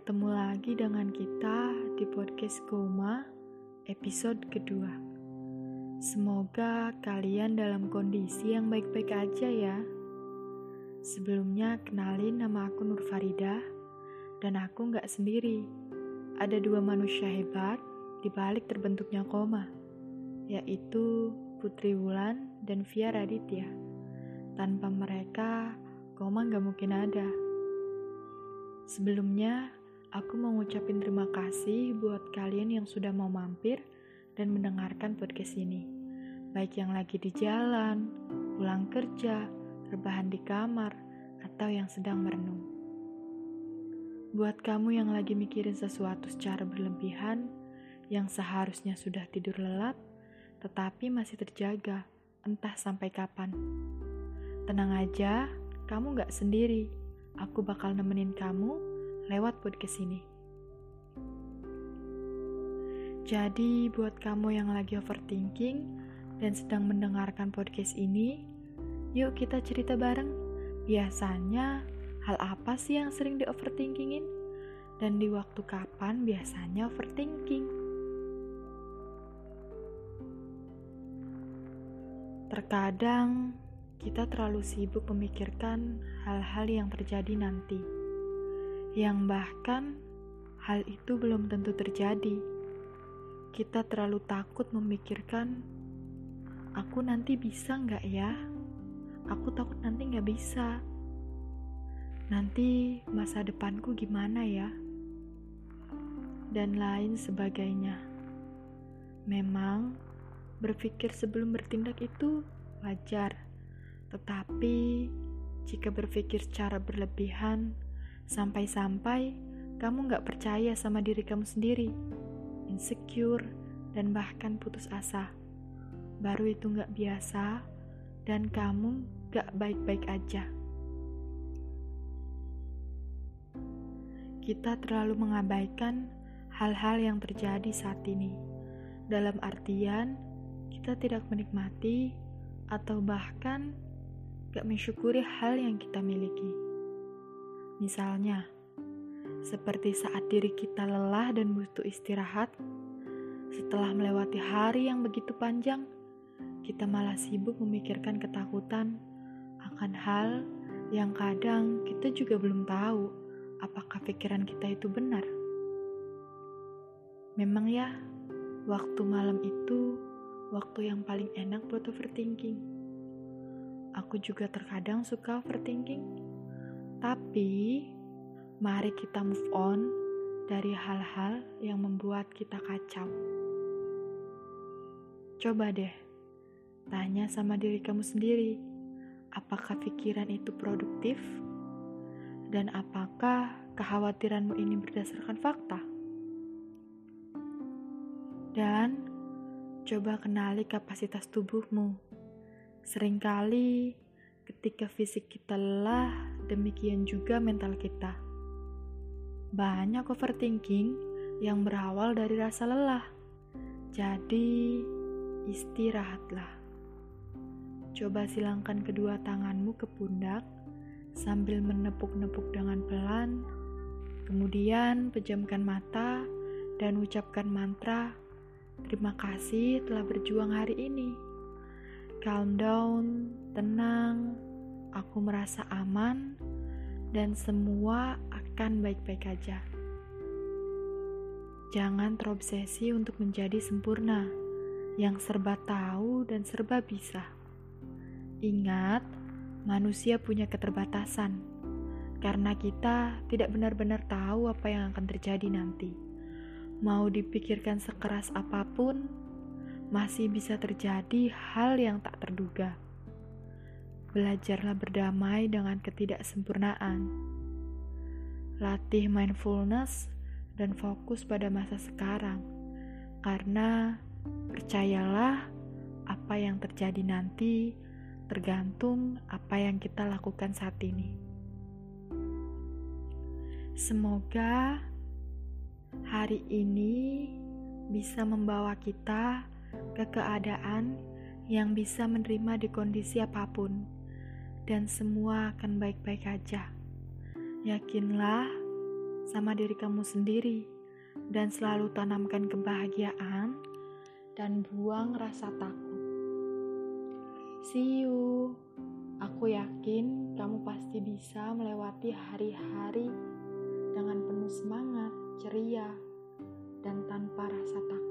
Ketemu lagi dengan kita di podcast Koma episode kedua. Semoga kalian dalam kondisi yang baik-baik aja ya. Sebelumnya kenalin nama aku Nur Farida dan aku nggak sendiri. Ada dua manusia hebat di balik terbentuknya Koma, yaitu Putri Wulan dan Via Raditya. Tanpa mereka, Koma nggak mungkin ada. Sebelumnya, aku mau ngucapin terima kasih buat kalian yang sudah mau mampir dan mendengarkan podcast ini. Baik yang lagi di jalan, pulang kerja, rebahan di kamar, atau yang sedang merenung. Buat kamu yang lagi mikirin sesuatu secara berlebihan, yang seharusnya sudah tidur lelap, tetapi masih terjaga, entah sampai kapan. Tenang aja, kamu gak sendiri aku bakal nemenin kamu lewat podcast ini. Jadi, buat kamu yang lagi overthinking dan sedang mendengarkan podcast ini, yuk kita cerita bareng. Biasanya, hal apa sih yang sering di overthinkingin? Dan di waktu kapan biasanya overthinking? Terkadang kita terlalu sibuk memikirkan hal-hal yang terjadi nanti, yang bahkan hal itu belum tentu terjadi. Kita terlalu takut memikirkan, aku nanti bisa nggak ya? Aku takut nanti nggak bisa. Nanti masa depanku gimana ya? Dan lain sebagainya. Memang berpikir sebelum bertindak itu wajar tetapi, jika berpikir secara berlebihan, sampai-sampai kamu gak percaya sama diri kamu sendiri, insecure, dan bahkan putus asa, baru itu gak biasa, dan kamu gak baik-baik aja. Kita terlalu mengabaikan hal-hal yang terjadi saat ini, dalam artian kita tidak menikmati atau bahkan gak mensyukuri hal yang kita miliki. Misalnya, seperti saat diri kita lelah dan butuh istirahat, setelah melewati hari yang begitu panjang, kita malah sibuk memikirkan ketakutan akan hal yang kadang kita juga belum tahu apakah pikiran kita itu benar. Memang ya, waktu malam itu waktu yang paling enak buat overthinking aku juga terkadang suka overthinking. Tapi, mari kita move on dari hal-hal yang membuat kita kacau. Coba deh, tanya sama diri kamu sendiri, apakah pikiran itu produktif? Dan apakah kekhawatiranmu ini berdasarkan fakta? Dan coba kenali kapasitas tubuhmu Seringkali ketika fisik kita lelah, demikian juga mental kita. Banyak overthinking yang berawal dari rasa lelah. Jadi, istirahatlah. Coba silangkan kedua tanganmu ke pundak sambil menepuk-nepuk dengan pelan. Kemudian pejamkan mata dan ucapkan mantra, "Terima kasih telah berjuang hari ini." calm down, tenang, aku merasa aman, dan semua akan baik-baik aja. Jangan terobsesi untuk menjadi sempurna, yang serba tahu dan serba bisa. Ingat, manusia punya keterbatasan, karena kita tidak benar-benar tahu apa yang akan terjadi nanti. Mau dipikirkan sekeras apa pun, masih bisa terjadi hal yang tak terduga. Belajarlah berdamai dengan ketidaksempurnaan. Latih mindfulness dan fokus pada masa sekarang, karena percayalah apa yang terjadi nanti tergantung apa yang kita lakukan saat ini. Semoga hari ini bisa membawa kita ke keadaan yang bisa menerima di kondisi apa pun, dan semua akan baik-baik aja. Yakinlah, sama diri kamu sendiri dan selalu tanamkan kebahagiaan dan buang rasa takut. See you. Aku yakin kamu pasti bisa melewati hari-hari dengan penuh semangat, ceria, dan tanpa rasa takut.